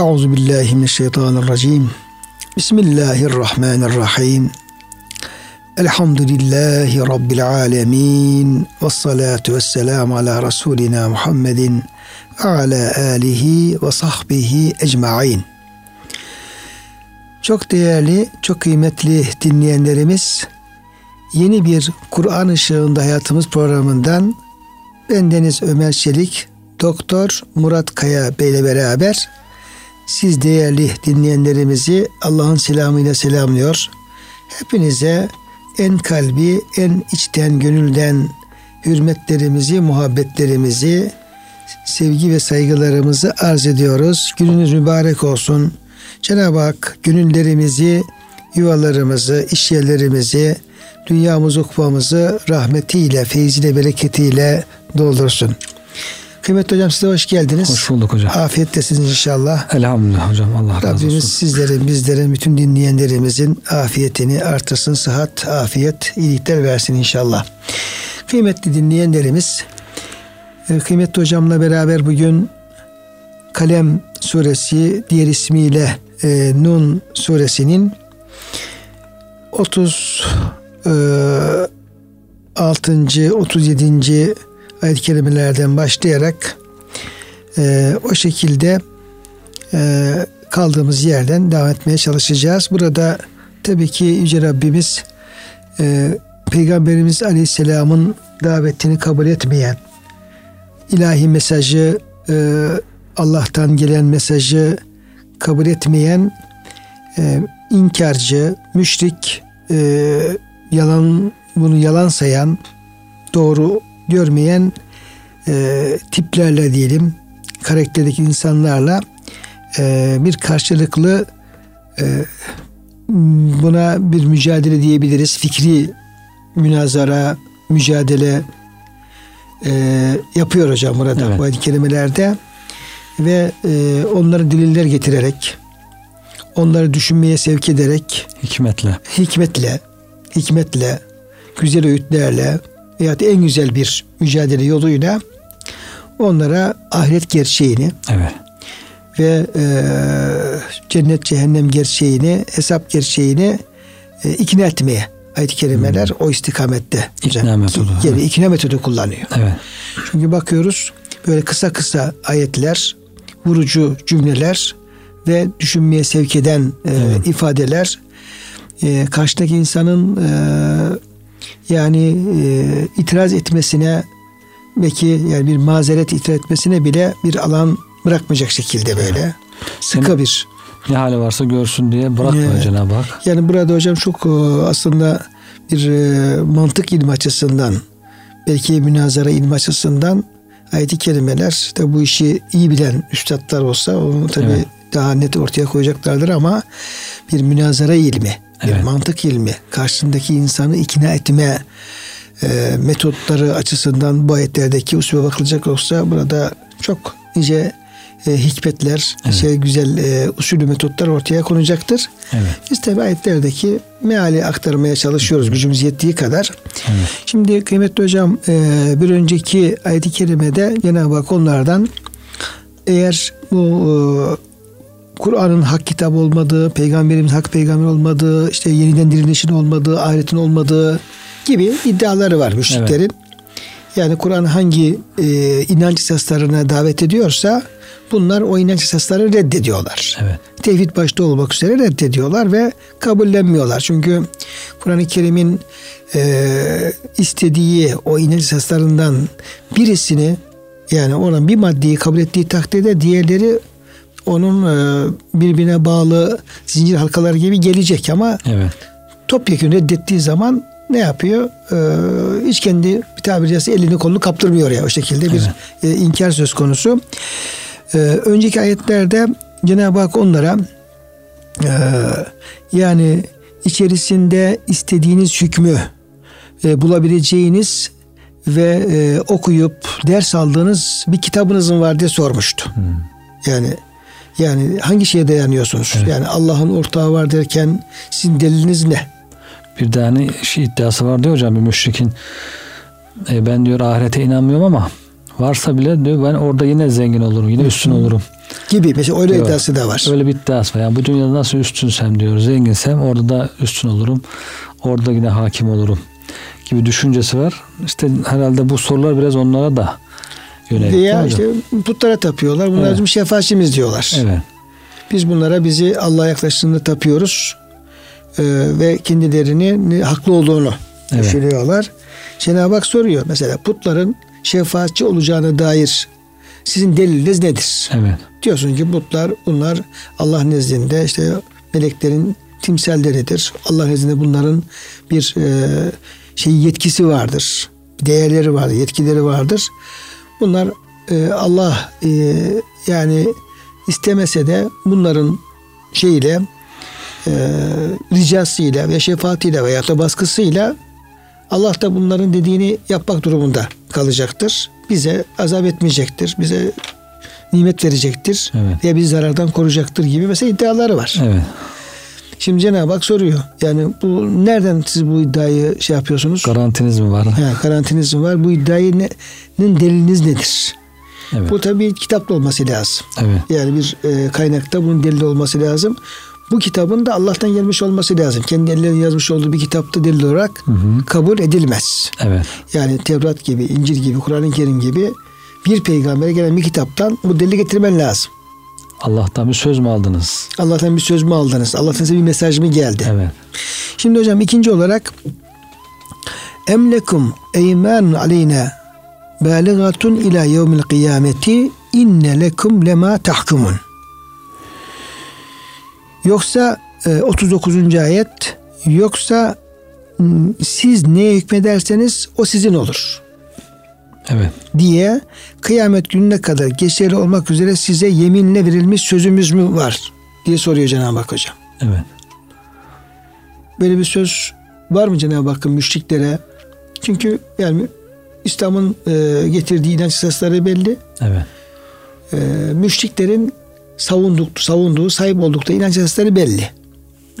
Euzu billahi mineşşeytanirracim. Bismillahirrahmanirrahim. Elhamdülillahi Rabbil alemin. Ve salatu ve selamu ala Resulina Muhammedin ve ala alihi ve sahbihi ecma'in. Çok değerli, çok kıymetli dinleyenlerimiz, yeni bir Kur'an ışığında hayatımız programından bendeniz Ömer Çelik, Doktor Murat Kaya Bey ile beraber siz değerli dinleyenlerimizi Allah'ın selamıyla selamlıyor. Hepinize en kalbi, en içten, gönülden hürmetlerimizi, muhabbetlerimizi, sevgi ve saygılarımızı arz ediyoruz. Gününüz mübarek olsun. Cenab-ı Hak gönüllerimizi, yuvalarımızı, işyerlerimizi, dünyamızı, ukvamızı rahmetiyle, feyziyle, bereketiyle doldursun. Kıymetli hocam size hoş geldiniz. Hoş bulduk hocam. Afiyettesiniz inşallah. Elhamdülillah hocam. Allah razı olsun. Rabbimiz sizlerin, bizlerin, bütün dinleyenlerimizin afiyetini artırsın. Sıhhat, afiyet, iyilikler versin inşallah. Kıymetli dinleyenlerimiz, e, kıymetli hocamla beraber bugün Kalem suresi diğer ismiyle e, Nun suresinin 30 e, 6. 37. ayet-i kerimelerden başlayarak e, o şekilde e, kaldığımız yerden devam etmeye çalışacağız. Burada tabii ki Yüce Rabbimiz e, Peygamberimiz Aleyhisselam'ın davetini kabul etmeyen, ilahi mesajı, e, Allah'tan gelen mesajı kabul etmeyen, e, inkarcı, müşrik, e, yalan bunu yalan sayan, doğru görmeyen e, tiplerle diyelim, karakterdeki insanlarla e, bir karşılıklı e, buna bir mücadele diyebiliriz. Fikri münazara, mücadele e, yapıyor hocam burada Evet. bu ayet kelimelerde ve e, onları deliller getirerek onları düşünmeye sevk ederek Hikmetle. hikmetle hikmetle güzel öğütlerle veya da en güzel bir mücadele yoluyla onlara ahiret gerçeğini Evet. ve e, cennet cehennem gerçeğini, hesap gerçeğini e, ikna etmeye ayet-i kerimeler o istikamette. İkna metodu, Yani evet. ikna metodu kullanıyor. Evet. Çünkü bakıyoruz böyle kısa kısa ayetler, vurucu cümleler ve düşünmeye sevk eden e, Evet. ifadeler e, karşıdaki insanın e, yani e, itiraz etmesine belki yani bir mazeret itiraz etmesine bile bir alan bırakmayacak şekilde böyle sıkı bir Ne hali varsa görsün diye bırakmıyor Evet. Cenab-ı Hak. yani burada hocam çok e, aslında bir e, mantık ilmi açısından belki münazara ilmi açısından ayet-i kerimeler de bu işi iyi bilen üstadlar olsa onu tabii Evet. daha net ortaya koyacaklardır ama bir münazara ilmi, bir Evet. mantık ilmi, karşısındaki insanı ikna etme e, metotları açısından bu ayetlerdeki usule bakılacak olsa burada çok nice e, hikmetler, Evet. şey güzel e, usulü metotlar ortaya konacaktır. Evet. Biz tabi ayetlerdeki meali aktarmaya çalışıyoruz gücümüz yettiği kadar. Evet. Şimdi kıymetli hocam e, bir önceki ayet-i kerimede Cenab-ı Hak onlardan eğer bu e, Kur'an'ın hak kitap olmadığı, peygamberimiz hak peygamber olmadığı, işte yeniden dirilişin olmadığı, ahiretin olmadığı gibi iddiaları var müşriklerin. Yani Kur'an hangi e, inanç esaslarına davet ediyorsa bunlar o inanç esasları reddediyorlar Evet. tevhid başta olmak üzere reddediyorlar ve kabullenmiyorlar. Çünkü Kur'an-ı Kerim'in e, istediği o inanç esaslarından birisini yani onun bir maddeyi kabul ettiği takdirde diğerleri onun e, birbirine bağlı zincir halkaları gibi gelecek ama Evet. topyekun reddettiği zaman ne yapıyor? Ee, hiç kendi bir tabiri caizse elini kolunu kaptırmıyor ya o şekilde bir e, inkar söz konusu. Ee, önceki ayetlerde Cenab-ı Hak onlara e, yani içerisinde istediğiniz hükmü e, bulabileceğiniz ve e, okuyup ders aldığınız bir kitabınızın var diye sormuştu. Yani yani hangi şeye dayanıyorsunuz? Evet. Yani Allah'ın ortağı var derken sizin deliliniz ne? Bir tane şey iddiası var diyor hocam bir müşrikin. E, ben diyor ahirete inanmıyorum ama varsa bile diyor ben orada yine zengin olurum. Yine üstün olurum. Gibi mesela öyle Yok. iddiası da var. Öyle bir iddiası var. Yani bu dünyada nasıl üstünsem diyor, zenginsem orada da üstün olurum. Orada yine hakim olurum gibi düşüncesi var. İşte herhalde bu sorular biraz onlara da yönelik. Mi işte putlara tapıyorlar. Bunlar Evet. bizim şefaatçimiz diyorlar. Evet. Biz bunlara bizi Allah'a yaklaştığında tapıyoruz. Ee, ve kendilerini haklı olduğunu Evet. düşünüyorlar. Cenab-ı Hak soruyor. Mesela putların şefaatçi olacağına dair sizin deliliniz nedir? Evet. Diyorsun ki putlar bunlar Allah nezdinde işte meleklerin timsalleridir. Allah nezdinde bunların bir e, şey yetkisi vardır. Değerleri vardır, yetkileri vardır. Bunlar e, Allah e, yani istemese de bunların şeyiyle e, ricasıyla ve şefaatiyle veya da baskısıyla Allah da bunların dediğini yapmak durumunda kalacaktır. Bize azap etmeyecektir. Bize nimet verecektir. Evet. Veya bizi zarardan koruyacaktır gibi mesela iddiaları var. Evet. Şimdi Cenab-ı Hak soruyor. Yani bu nereden siz bu iddiayı şey yapıyorsunuz? Garantiniz mi var? Ha, garantiniz mi var? Bu nin deliliniz nedir? Evet. Bu tabii kitapta olması lazım. Evet. Yani bir e, kaynakta bunun delili olması lazım. Bu kitabın da Allah'tan gelmiş olması lazım. Kendi ellerinin yazmış olduğu bir kitapta delil olarak hı. kabul edilmez. Evet. Yani Tevrat gibi, İncil gibi, Kur'an-ı Kerim gibi bir peygambere gelen bir kitaptan bu delili getirmen lazım. Allah'tan bir söz mü aldınız? Allah'tan bir söz mü aldınız? Allah'tan size bir mesaj mı geldi? Evet. Şimdi hocam ikinci olarak emlekum eymanun aleyna baligatun ila yevmil kıyameti inne lekum lema tahkumun. Yoksa e, 39. ayet yoksa siz neye hükmederseniz o sizin olur Evet. diye kıyamet gününe kadar geçerli olmak üzere size yeminle verilmiş sözümüz mü var diye soruyor Cenab-ı Hak hocam. Evet. Böyle bir söz var mı Cenab-ı Hakk'ın müşriklere? Çünkü yani İslam'ın e, getirdiği inanç esasları belli. Evet. E, müşriklerin savunduk, savunduğu, sahip oldukları inanç esasları belli.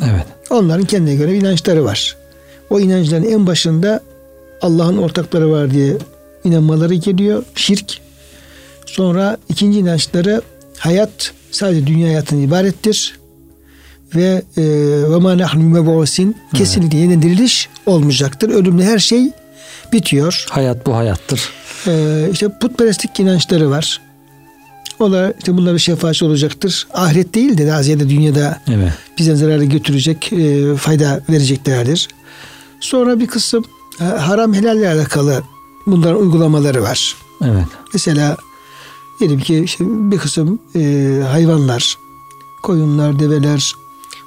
Evet. Onların kendine göre inançları var. O inançların en başında Allah'ın ortakları var diye inanmaları geliyor. Şirk. Sonra ikinci inançları hayat sadece dünya hayatından ibarettir. Ve e, ve ma nahnu mebusin kesinlikle yeniden diriliş olmayacaktır. Ölümle her şey bitiyor. Hayat bu hayattır. E, işte putperestlik inançları var. O da işte bunlara şefaatçi olacaktır. Ahiret değil de daha ziyade dünyada Evet. bize zararı götürecek, e, fayda vereceklerdir. Sonra bir kısım e, haram helalle alakalı bunların uygulamaları var. Evet. Mesela diyelim ki işte bir kısım e, hayvanlar, koyunlar, develer,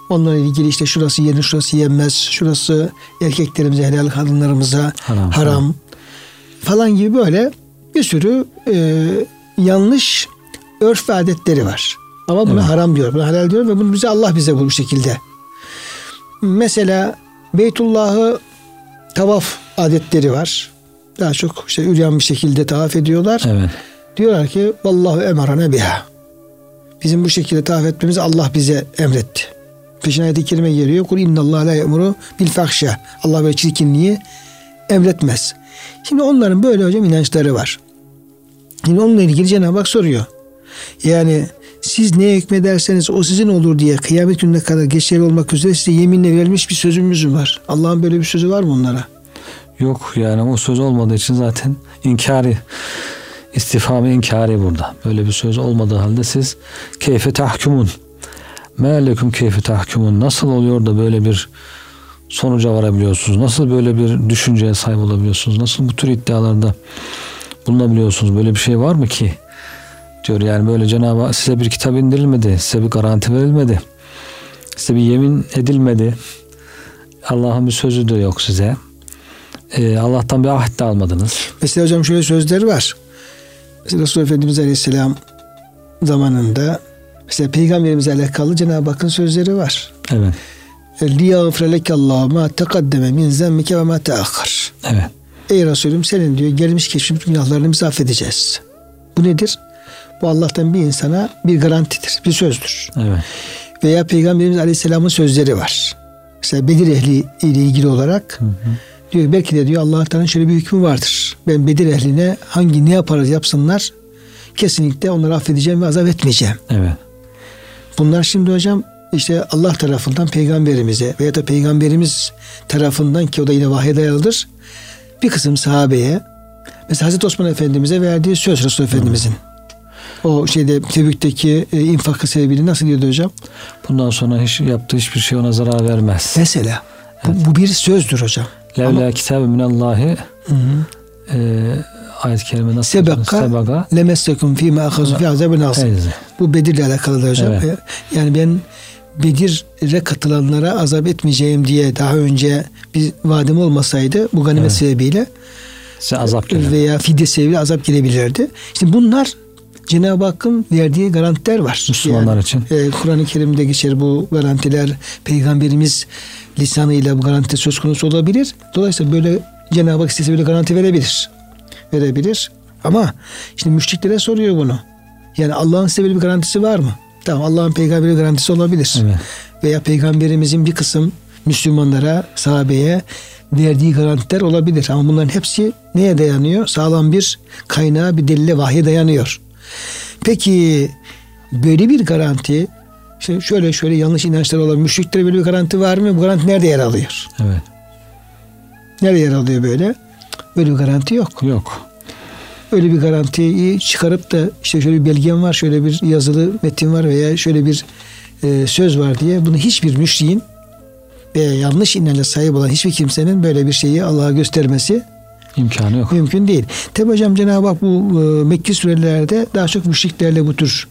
onlarla ilgili işte şurası yenir, şurası yenmez, şurası erkeklerimize helal, kadınlarımıza Haram. haram, falan gibi böyle bir sürü e, yanlış örf ve adetleri var. Ama buna Evet. haram diyor, buna helal diyor ve bunu bize Allah bize bu şekilde. Mesela Beytullah'ı tavaf adetleri var. Daha çok işte üryan bir şekilde tavaf ediyorlar. Evet. Diyorlar ki vallahu emarana biha. Bizim bu şekilde tavaf etmemizi Allah bize emretti. Peşine ayet-i kerime geliyor. Kul innallah la yemuru bil fahşa. Allah böyle çirkinliği emretmez. Şimdi onların böyle hocam inançları var. Şimdi onunla ilgili Cenab-ı Hak soruyor. Yani siz neye hükmederseniz o sizin olur diye kıyamet gününe kadar geçerli olmak üzere size yeminle verilmiş bir sözümüz mü var? Allah'ın böyle bir sözü var mı onlara? Yok yani o söz olmadığı için zaten inkari istifamı inkari burada. Böyle bir söz olmadığı halde siz keyfe tahkumun Me'lekum keyfe tahkumun nasıl oluyor da böyle bir sonuca varabiliyorsunuz? Nasıl böyle bir düşünceye sahip olabiliyorsunuz? Nasıl bu tür iddialarda bulunabiliyorsunuz? Böyle bir şey var mı ki? Diyor yani böyle Cenab-ı Hak size bir kitap indirilmedi. Size bir garanti verilmedi. Size bir yemin edilmedi. Allah'ın bir sözü de yok size Ee, Allah'tan bir ahit de almadınız. Mesela hocam şöyle sözleri var. Mesela Resulullah Efendimiz Aleyhisselam zamanında mesela peygamberimize alakalı Cenab-ı Hakk'ın sözleri var. Evet. لِيَغْفِرَ لَكَ اللّٰهُ مَا تَقَدَّمَ مِنْ زَمِّكَ وَمَا تَأَخَّرْ Evet. Ey Resulüm senin diyor gelmiş geçmiş günahlarını biz affedeceğiz. Bu nedir? Bu Allah'tan bir insana bir garantidir, bir sözdür. Evet. Veya Peygamberimiz Aleyhisselam'ın sözleri var. Mesela Bedir ehli ile ilgili olarak diyor belki de diyor Allah Teala'nın şöyle bir hükmü vardır. Ben Bedir ehline hangi ne yaparız yapsınlar kesinlikle onları affedeceğim ve azap etmeyeceğim. Evet. Bunlar şimdi hocam işte Allah tarafından peygamberimize veya da peygamberimiz tarafından ki o da yine vahye dayalıdır. Bir kısım sahabeye mesela Hazreti Osman Efendimiz'e verdiği söz Resul Efendimiz'in. O şeyde Tebük'teki e, infakı sebebiyle nasıl diyordu hocam? Bundan sonra hiç yaptığı hiçbir şey ona zarar vermez. Mesela bu, bu bir sözdür hocam. Levla kitabı minallahi e, ayet-i kerime nasıl? Sebeka Sebeka lemessekum fîme ahazu fî azabın. Bu Bedir'le alakalı da hocam. Evet. Yani ben Bedir'e katılanlara azap etmeyeceğim diye daha önce bir vadim olmasaydı bu ganimet Evet. sebebiyle Size azap gelir. veya fidye sebebiyle azap gelebilirdi. Şimdi bunlar Cenab-ı Hakk'ın verdiği garantiler var. Müslümanlar için. e, Kur'an-ı Kerim'de geçer bu garantiler. Peygamberimiz lisanıyla bu garanti söz konusu olabilir. Dolayısıyla böyle Cenab-ı Hak istese böyle garanti verebilir. Verebilir. Ama şimdi müşriklere soruyor bunu. Yani Allah'ın size böyle bir garantisi var mı? Tamam Allah'ın peygamberi garantisi olabilir. Evet. Veya peygamberimizin bir kısım Müslümanlara, sahabeye verdiği garantiler olabilir. Ama bunların hepsi neye dayanıyor? Sağlam bir kaynağa, bir delile, vahye dayanıyor. Peki böyle bir garanti işte şöyle şöyle yanlış inançlar olan müşriklere böyle bir garanti var mı? Bu garanti nerede yer alıyor? Evet. Nerede yer alıyor böyle? Böyle bir garanti yok. Yok. Öyle bir garantiyi çıkarıp da işte şöyle bir belgem var, şöyle bir yazılı metin var veya şöyle bir e, söz var diye bunu hiçbir müşriğin veya yanlış inanca sahip olan hiçbir kimsenin böyle bir şeyi Allah'a göstermesi İmkanı yok. mümkün değil. Tabi hocam Cenab-ı Hak bu e, Mekki surelerde daha çok müşriklerle bu tür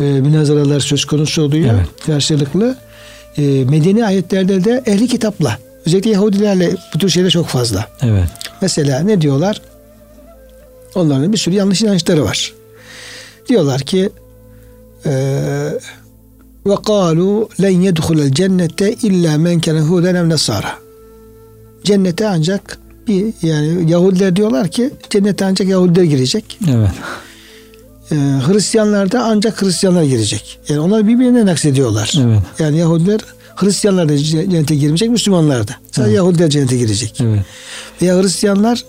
e, münazaralar söz konusu oluyor Evet. karşılıklı. E, medeni ayetlerde de ehli kitapla özellikle Yahudilerle bu tür şeyler çok fazla. Evet. Mesela ne diyorlar? Onların bir sürü yanlış inançları var. Diyorlar ki ve kalu len yedhulel cennete illa men kana huden ev. Cennete ancak bir yani Yahudiler diyorlar ki cennete ancak Yahudiler girecek. Evet. Ee, Hristiyanlar da ancak Hristiyanlar girecek. Yani onlar birbirine naksediyorlar. Evet. Yani Yahudiler Hristiyanlar da cennete girmeyecek, Müslümanlar da. Sadece Evet. Yahudiler cennete girecek. Evet. Veya Hristiyanlar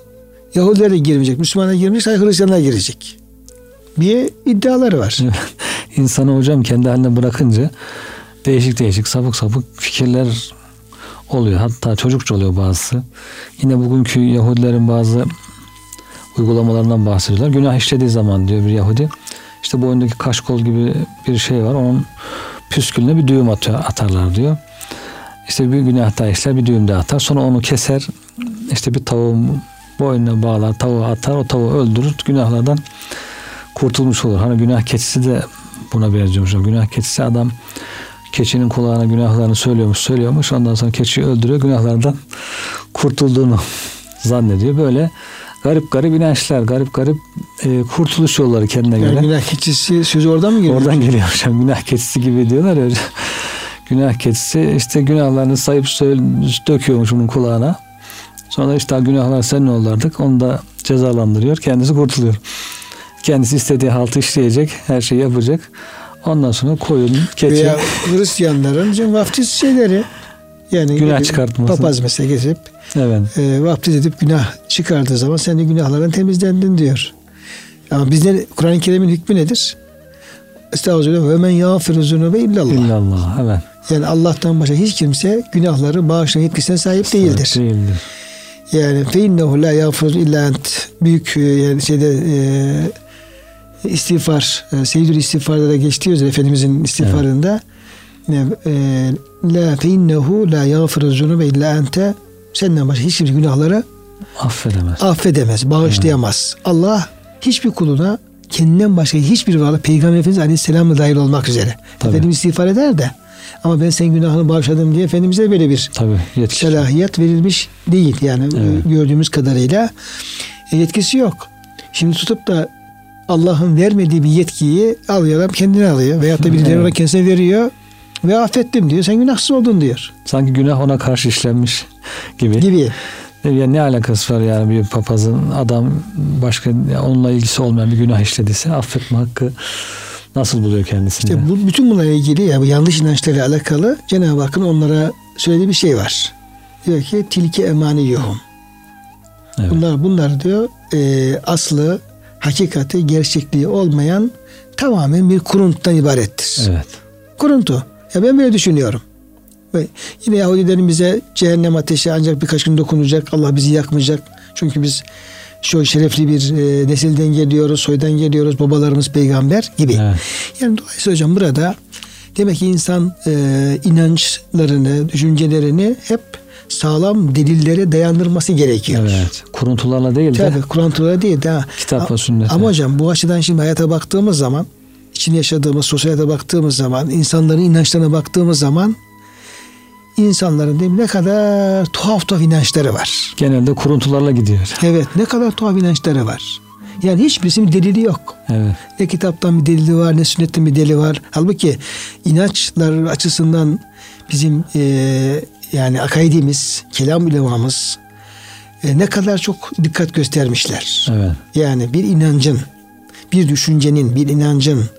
Yahudiler de girmeyecek, Müslümanlar girmeyecek, sadece Hristiyanlar girecek. Bir iddiaları var. İnsanı hocam kendi haline bırakınca değişik değişik sapık sapık fikirler oluyor. Hatta çocukça oluyor bazısı. Yine bugünkü Yahudilerin bazı uygulamalarından bahsediyorlar. Günah işlediği zaman diyor bir Yahudi. İşte boyundaki kaşkol gibi bir şey var. Onun püskülüne bir düğüm atıyor, atarlar diyor. İşte bir günah daha işler bir düğüm daha atar. Sonra onu keser. İşte bir tavuğun boynuna bağlar. Tavuğu atar. O tavuğu öldürür. Günahlardan kurtulmuş olur. Hani günah keçisi de buna benziyormuş. Günah keçisi adam keçinin kulağına günahlarını söylüyormuş, söylüyormuş. Ondan sonra keçiyi öldürüyor. Günahlardan kurtulduğunu zannediyor. Böyle garip garip inançlar, garip garip e, kurtuluş yolları kendine Yani göre. günah keçisi sözü oradan mı geliyor? Oradan geliyor hocam. Günah keçisi gibi diyorlar ya. günah keçisi işte günahlarını sayıp döküyormuş bunun kulağına. Sonra işte günahlar senin oldu artık. Onu da cezalandırıyor. Kendisi kurtuluyor. Kendisi istediği haltı işleyecek. Her şeyi yapacak. Ondan sonra koyun, keçi. Veya Hristiyanların hocam vaftiz şeyleri. Yani Günah çıkartması. Papaz mesela gezip Evet. e, vaftiz edip günah çıkardığı zaman sen de günahlardan temizlendin diyor. Ama bizde Kur'an-ı Kerim'in hükmü nedir? Estağfurullah ve men yağfiru zunube illallah. İllallah. Evet. Yani Allah'tan başka hiç kimse günahları bağışlama yetkisine sahip değildir. Değildir. Yani fe innehu la yağfiru illa ent. Büyük e, yani şeyde e, istiğfar, e, Seyyidül İstiğfar'da da geçtiği üzere Efendimizin istiğfarında ne, e, la fe innehu la yağfiru zunube illa ente senden başka hiçbir günahları Affedemez. affedemez, bağışlayamaz. Allah hiçbir kuluna kendinden başka hiçbir varlık Peygamber Efendimiz Aleyhisselam'la dahil olmak üzere. Tabii. Efendimiz istiğfar eder de ama ben senin günahını bağışladım diye Efendimiz'e böyle bir Tabii. Selahiyet verilmiş değil. Yani Evet. gördüğümüz kadarıyla e, yetkisi yok. Şimdi tutup da Allah'ın vermediği bir yetkiyi alıyor adam kendine alıyor. Veyahut da birileri Evet. ona kendisine veriyor ve affettim diyor. Sen günahsız oldun diyor. Sanki günah ona karşı işlenmiş gibi. Gibi. Ya ne alakası var yani bir papazın adam başka onunla ilgisi olmayan bir günah işlediyse affetme hakkı nasıl buluyor kendisini? İşte bu, bütün bunlarla ilgili ya bu yanlış inançlarla alakalı Cenab-ı Hakk'ın onlara söylediği bir şey var. Diyor ki tilke emani yuhum. Evet. Bunlar bunlar diyor e, aslı hakikati, gerçekliği olmayan tamamen bir kuruntudan ibarettir. Evet. Kuruntu. Ya ben böyle düşünüyorum. Ve yine Yahudilerin bize cehennem ateşi ancak birkaç gün dokunacak. Allah bizi yakmayacak. Çünkü biz şu şerefli bir e, nesilden geliyoruz, soydan geliyoruz. Babalarımız peygamber gibi. Evet. Yani dolayısıyla hocam burada demek ki insan e, inançlarını, düşüncelerini hep sağlam delillere dayandırması gerekiyor. Evet. Kuruntularla değil de Tabii Kur'an değil de. kitap ve sünnet. Ama hocam bu açıdan şimdi hayata baktığımız zaman, içinde yaşadığımız sosyal hayata baktığımız zaman, insanların inançlarına baktığımız zaman insanların değil mi, ne kadar tuhaf tuhaf inançları var. Genelde kuruntularla gidiyor. Evet ne kadar tuhaf inançları var. Yani hiçbirisinin bir delili yok. Evet. Ne kitaptan bir delili var ne sünnetten bir delili var. Halbuki inançlar açısından bizim e, yani akaidimiz, kelam ulemamız e, ne kadar çok dikkat göstermişler. Evet. Yani bir inancın, bir düşüncenin, bir inancın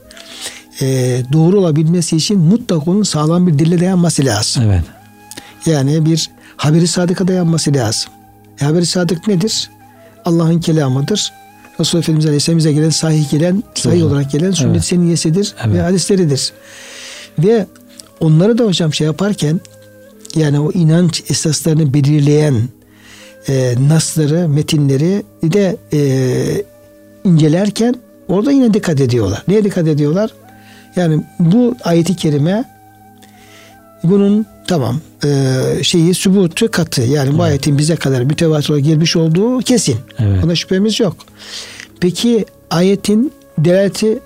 e, doğru olabilmesi için mutlaka onun sağlam bir dille dayanması lazım. Evet. Yani bir haberi sadıka dayanması lazım. E, haberi sadık nedir? Allah'ın kelamıdır. Resulullah Efendimiz Aleyhisselam'a gelen sahih gelen, sahih Doğru. olarak gelen sünnet Evet. seniyesidir Evet. ve hadisleridir. Ve onları da hocam şey yaparken yani o inanç esaslarını belirleyen e, nasları, metinleri de e, incelerken orada yine dikkat ediyorlar. Neye dikkat ediyorlar? Yani bu ayeti kerime bunun tamam e, şeyi sübutu katı yani bu ayetin bize kadar mütevatir gelmiş olduğu kesin. Evet. Ona şüphemiz yok. Peki ayetin delaleti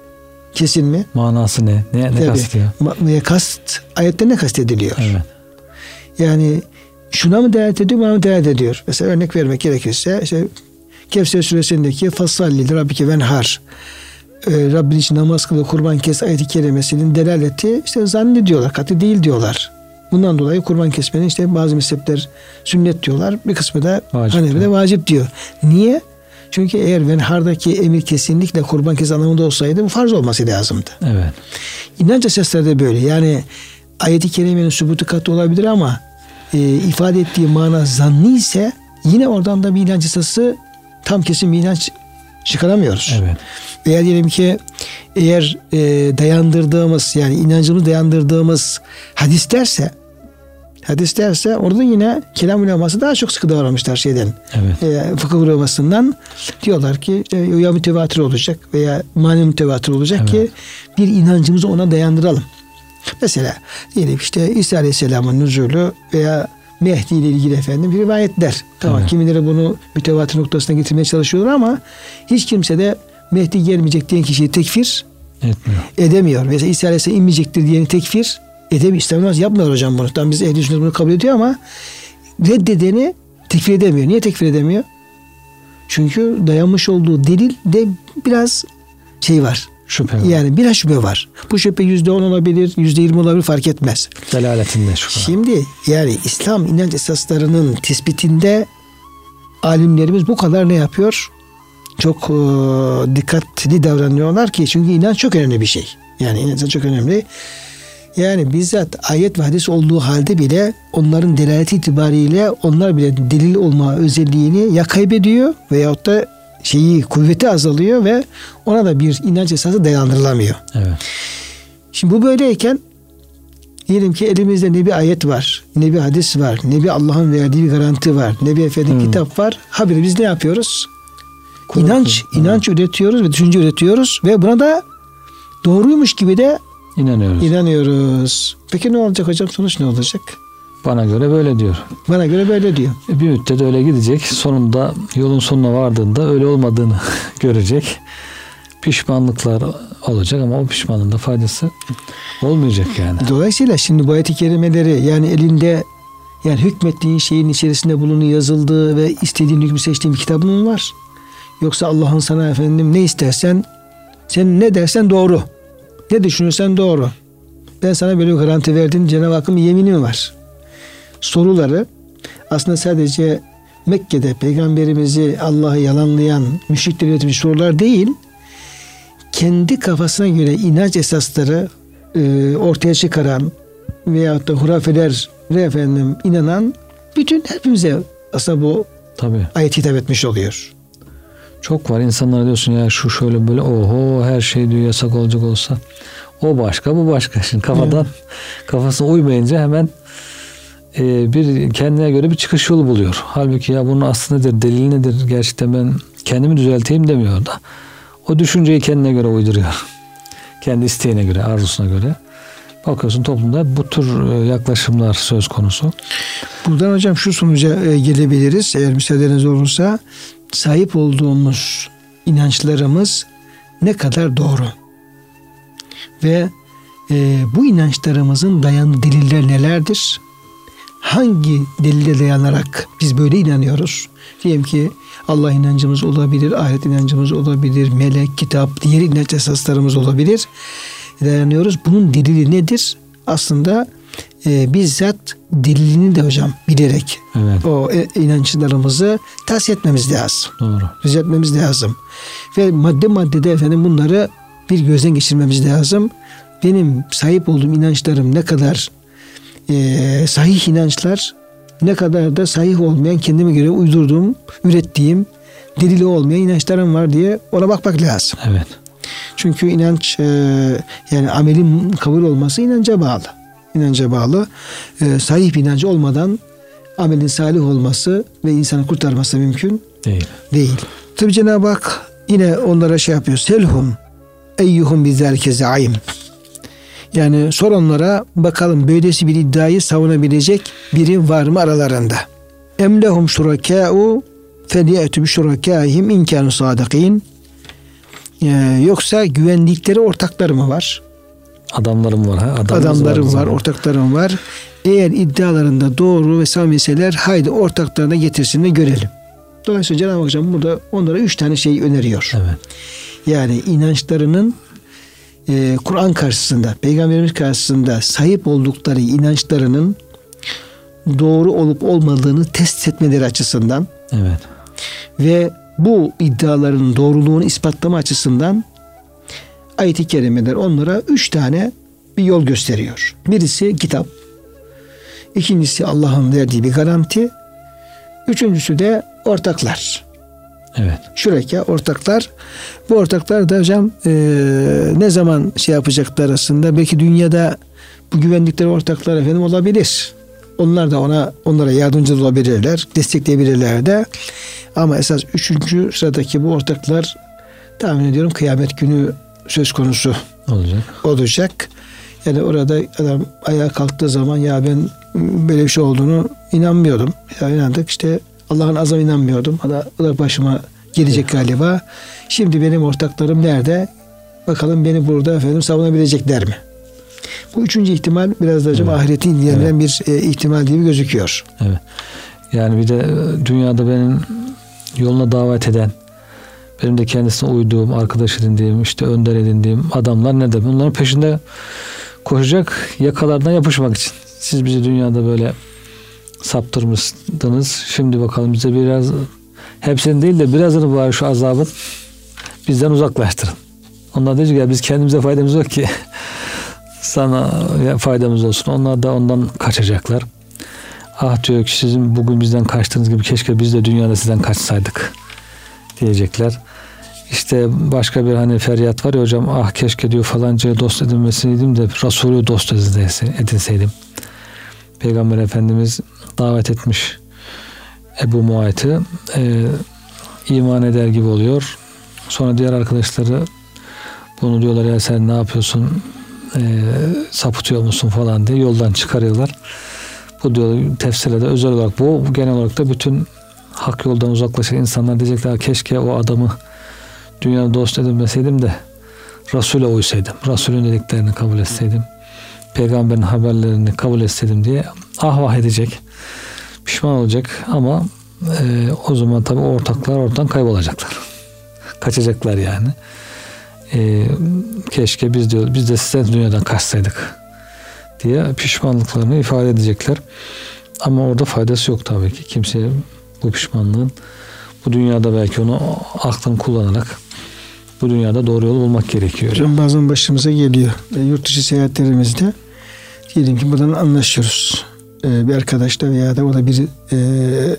kesin mi? Manası ne? Ne, ne Tabii. kastediyor? Ma- kast ayette ne kastediliyor? Evet. Yani şuna mı delalet ediyor, buna mı delalet ediyor? Mesela örnek vermek gerekirse işte Kevser suresindeki fasalli rabbike venhar e, Rabbin için namaz kıl ve kurban kes ayeti kerimesinin delaleti işte zannediyorlar, katı değil diyorlar. Bundan dolayı kurban kesmenin işte bazı mezhepler sünnet diyorlar. Bir kısmı da Vacip Hanefi'de diyor. vacip diyor. Niye? Çünkü eğer venhardaki emir kesinlikle kurban kes anlamında olsaydı bu farz olması lazımdı. Evet. İnanç esasları da böyle. Yani ayeti kerimenin sübutu katı olabilir ama e, ifade ettiği mana zanni ise yine oradan da bir inanç esası tam kesin bir inanç çıkaramıyoruz. Evet. Veya diyelim ki eğer e, dayandırdığımız yani inancımızı dayandırdığımız hadis derse hadis derse orada yine kelam uleması daha çok sıkı davranmışlar şeyden Evet. e, fıkıh ulemasından diyorlar ki e, ya mütevatir olacak veya mani mütevatir olacak Evet. ki bir inancımızı ona dayandıralım. Mesela diyelim işte İsa Aleyhisselam'ın nüzulü veya Mehdi ile ilgili efendim bir rivayetler. Tamam Evet. kimileri bunu mütevatir noktasına getirmeye çalışıyorlar ama hiç kimse de Mehdi gelmeyecek diyen kişiyi tekfir Etmiyor. edemiyor. Mesela İsa Aleyhisselam inmeyecektir diyeni tekfir edemiyor. İstemez yapmıyor hocam bunu. Tam biz ehli sünnet bunu kabul ediyor ama reddedeni tekfir edemiyor. Niye tekfir edemiyor? Çünkü dayanmış olduğu delil de biraz şey var. Şüphe var. Yani biraz şüphe var. Bu şüphe yüzde on olabilir, yüzde yirmi olabilir fark etmez. Delaletinde şüphe. Şimdi yani İslam inanç esaslarının tespitinde alimlerimiz bu kadar ne yapıyor? Çok e, dikkatli davranıyorlar ki çünkü inanç çok önemli bir şey. Yani inanç çok önemli. Yani bizzat ayet ve hadis olduğu halde bile onların delaleti itibariyle onlar bile delil olma özelliğini ya kaybediyor veyahut da şeyi kuvveti azalıyor ve ona da bir inanç esası dayandırılamıyor. Evet. Şimdi bu böyleyken diyelim ki elimizde ne bir ayet var, ne bir hadis var, ne bir Allah'ın verdiği bir garanti var, ne bir efendim Hmm. kitap var. Habire biz ne yapıyoruz? Korku. İnanç, inanç üretiyoruz ve düşünce üretiyoruz ve buna da doğruymuş gibi de İnanıyoruz. inanıyoruz. Peki ne olacak hocam? Sonuç ne olacak? Bana göre böyle diyor. Bana göre böyle diyor. E, Bir müddet öyle gidecek. Sonunda yolun sonuna vardığında öyle olmadığını görecek. Pişmanlıklar olacak ama o pişmanlığın da faydası olmayacak yani. Dolayısıyla şimdi bu ayet-i kerimeleri yani elinde yani hükmettiğin şeyin içerisinde bulunduğu yazıldığı ve istediğin hükmü seçtiğin bir kitabın mı var? Yoksa Allah'ın sana efendim ne istersen sen ne dersen doğru. Ne düşünürsen doğru. Ben sana böyle bir garanti verdim. Cenab-ı Hakk'ın yemini mi var? Soruları aslında sadece Mekke'de peygamberimizi Allah'ı yalanlayan müşrikler üretmiş sorular değil kendi kafasına göre inanç esasları e, ortaya çıkaran veyahut da hurafeler ve efendim inanan bütün hepimize aslında bu Tabii. ayet hitap etmiş oluyor. Çok var insanlar diyorsun ya şu şöyle böyle oho her şey diyor yasak olacak olsa. O başka bu başka. Şimdi kafadan evet. kafasına uymayınca hemen e, bir kendine göre bir çıkış yolu buluyor. Halbuki ya bunun aslı nedir, delili nedir gerçekten ben kendimi düzelteyim demiyor da. O düşünceyi kendine göre uyduruyor. Kendi isteğine göre, arzusuna göre. Bakıyorsun toplumda bu tür e, yaklaşımlar söz konusu. Buradan hocam şu sonuca e, gelebiliriz eğer müsaadeniz olursa. Sahip olduğumuz inançlarımız ne kadar doğru? Ve e, bu inançlarımızın dayanı deliller nelerdir? Hangi delile dayanarak biz böyle inanıyoruz? Diyelim ki Allah inancımız olabilir, ahiret inancımız olabilir, melek, kitap, diğer inanç esaslarımız olabilir. Dayanıyoruz. Bunun delili nedir? Aslında e, bizzat delilini de hocam bilerek evet. o e, inançlarımızı tahsis etmemiz lazım. Doğru. Düzeltmemiz lazım. Ve madde maddede efendim bunları bir gözden geçirmemiz lazım. Benim sahip olduğum inançlarım ne kadar e, sahih inançlar ne kadar da sahih olmayan kendime göre uydurduğum, ürettiğim delili olmayan inançlarım var diye ona bakmak lazım. Evet. Çünkü inanç e, yani amelin kabul olması inanca bağlı. İnanca bağlı. E, sahih bir inancı olmadan amelin salih olması ve insanı kurtarması mümkün değil. Değil. Tabi Cenab-ı Hak yine onlara şey yapıyor. Selhum eyyuhum bizerke zaim. Yani sor onlara bakalım böylesi bir iddiayı savunabilecek biri var mı aralarında? Emlehum şurakâ'u feliyetu bi şurakâhim inkânu sâdıkîn. Ee, yoksa güvendikleri ortakları mı var? Adamlarım var ha. Adamlarım var, var, ortaklarım var. Eğer iddialarında doğru ve samimiseler haydi ortaklarına getirsin ve görelim. Dolayısıyla Cenab-ı Hocam burada onlara üç tane şey öneriyor. Evet. Yani inançlarının e, Kur'an karşısında, Peygamberimiz karşısında sahip oldukları inançlarının doğru olup olmadığını test etmeleri açısından evet. ve bu iddiaların doğruluğunu ispatlama açısından ayet-i kerimeler onlara üç tane bir yol gösteriyor. Birisi kitap, ikincisi Allah'ın verdiği bir garanti, üçüncüsü de ortaklar. Evet. Şureka ortaklar. Bu ortaklar da hocam e, ne zaman şey yapacaklar aslında belki dünyada bu güvenlikleri ortaklar efendim olabilir. Onlar da ona onlara yardımcı olabilirler, destekleyebilirler de. Ama esas üçüncü sıradaki bu ortaklar tahmin ediyorum kıyamet günü söz konusu olacak. olacak. Yani orada adam ayağa kalktığı zaman ya ben böyle bir şey olduğunu inanmıyordum. Ya inandık işte Allah'ın azam inanmıyordum. O da, başıma gelecek galiba. Şimdi benim ortaklarım nerede? Bakalım beni burada efendim savunabilecekler mi? Bu üçüncü ihtimal biraz da evet. ahireti ilgilenen evet. bir e, ihtimal gibi gözüküyor. Evet. Yani bir de e, dünyada benim yoluna davet eden, benim de kendisine uyduğum, arkadaş edindiğim, işte önder edindiğim adamlar ne de bunların peşinde koşacak yakalardan yapışmak için. Siz bizi dünyada böyle saptırmıştınız. Şimdi bakalım bize biraz hepsini değil de birazını var şu azabın bizden uzaklaştırın. Onlar diyecek ya biz kendimize faydamız yok ki sana faydamız olsun. Onlar da ondan kaçacaklar. Ah diyor ki sizin bugün bizden kaçtığınız gibi keşke biz de dünyada sizden kaçsaydık diyecekler. İşte başka bir hani feryat var ya hocam ah keşke diyor falancaya dost edinmeseydim de Resulü dost edinseydim. Peygamber Efendimiz davet etmiş Ebu Muayt'ı e, iman eder gibi oluyor. Sonra diğer arkadaşları bunu diyorlar ya sen ne yapıyorsun e, sapıtıyor musun falan diye yoldan çıkarıyorlar. Bu diyor tefsirde özel olarak bu genel olarak da bütün hak yoldan uzaklaşan insanlar diyecekler keşke o adamı dünyada dost edinmeseydim de Resul'e uysaydım. Resul'ün dediklerini kabul etseydim. Peygamberin haberlerini kabul etseydim diye ah vah edecek. Pişman olacak ama e, o zaman tabi ortaklar ortadan kaybolacaklar. Kaçacaklar yani. E, keşke biz diyor biz de sizden dünyadan kaçsaydık diye pişmanlıklarını ifade edecekler. Ama orada faydası yok tabii ki. Kimseye bu pişmanlığın bu dünyada belki onu aklını kullanarak bu dünyada doğru yolu bulmak gerekiyor. Hocam bazen başımıza geliyor. E, yurt dışı seyahatlerimizde diyelim ki buradan anlaşıyoruz. E, bir arkadaşla veya da o da bir e,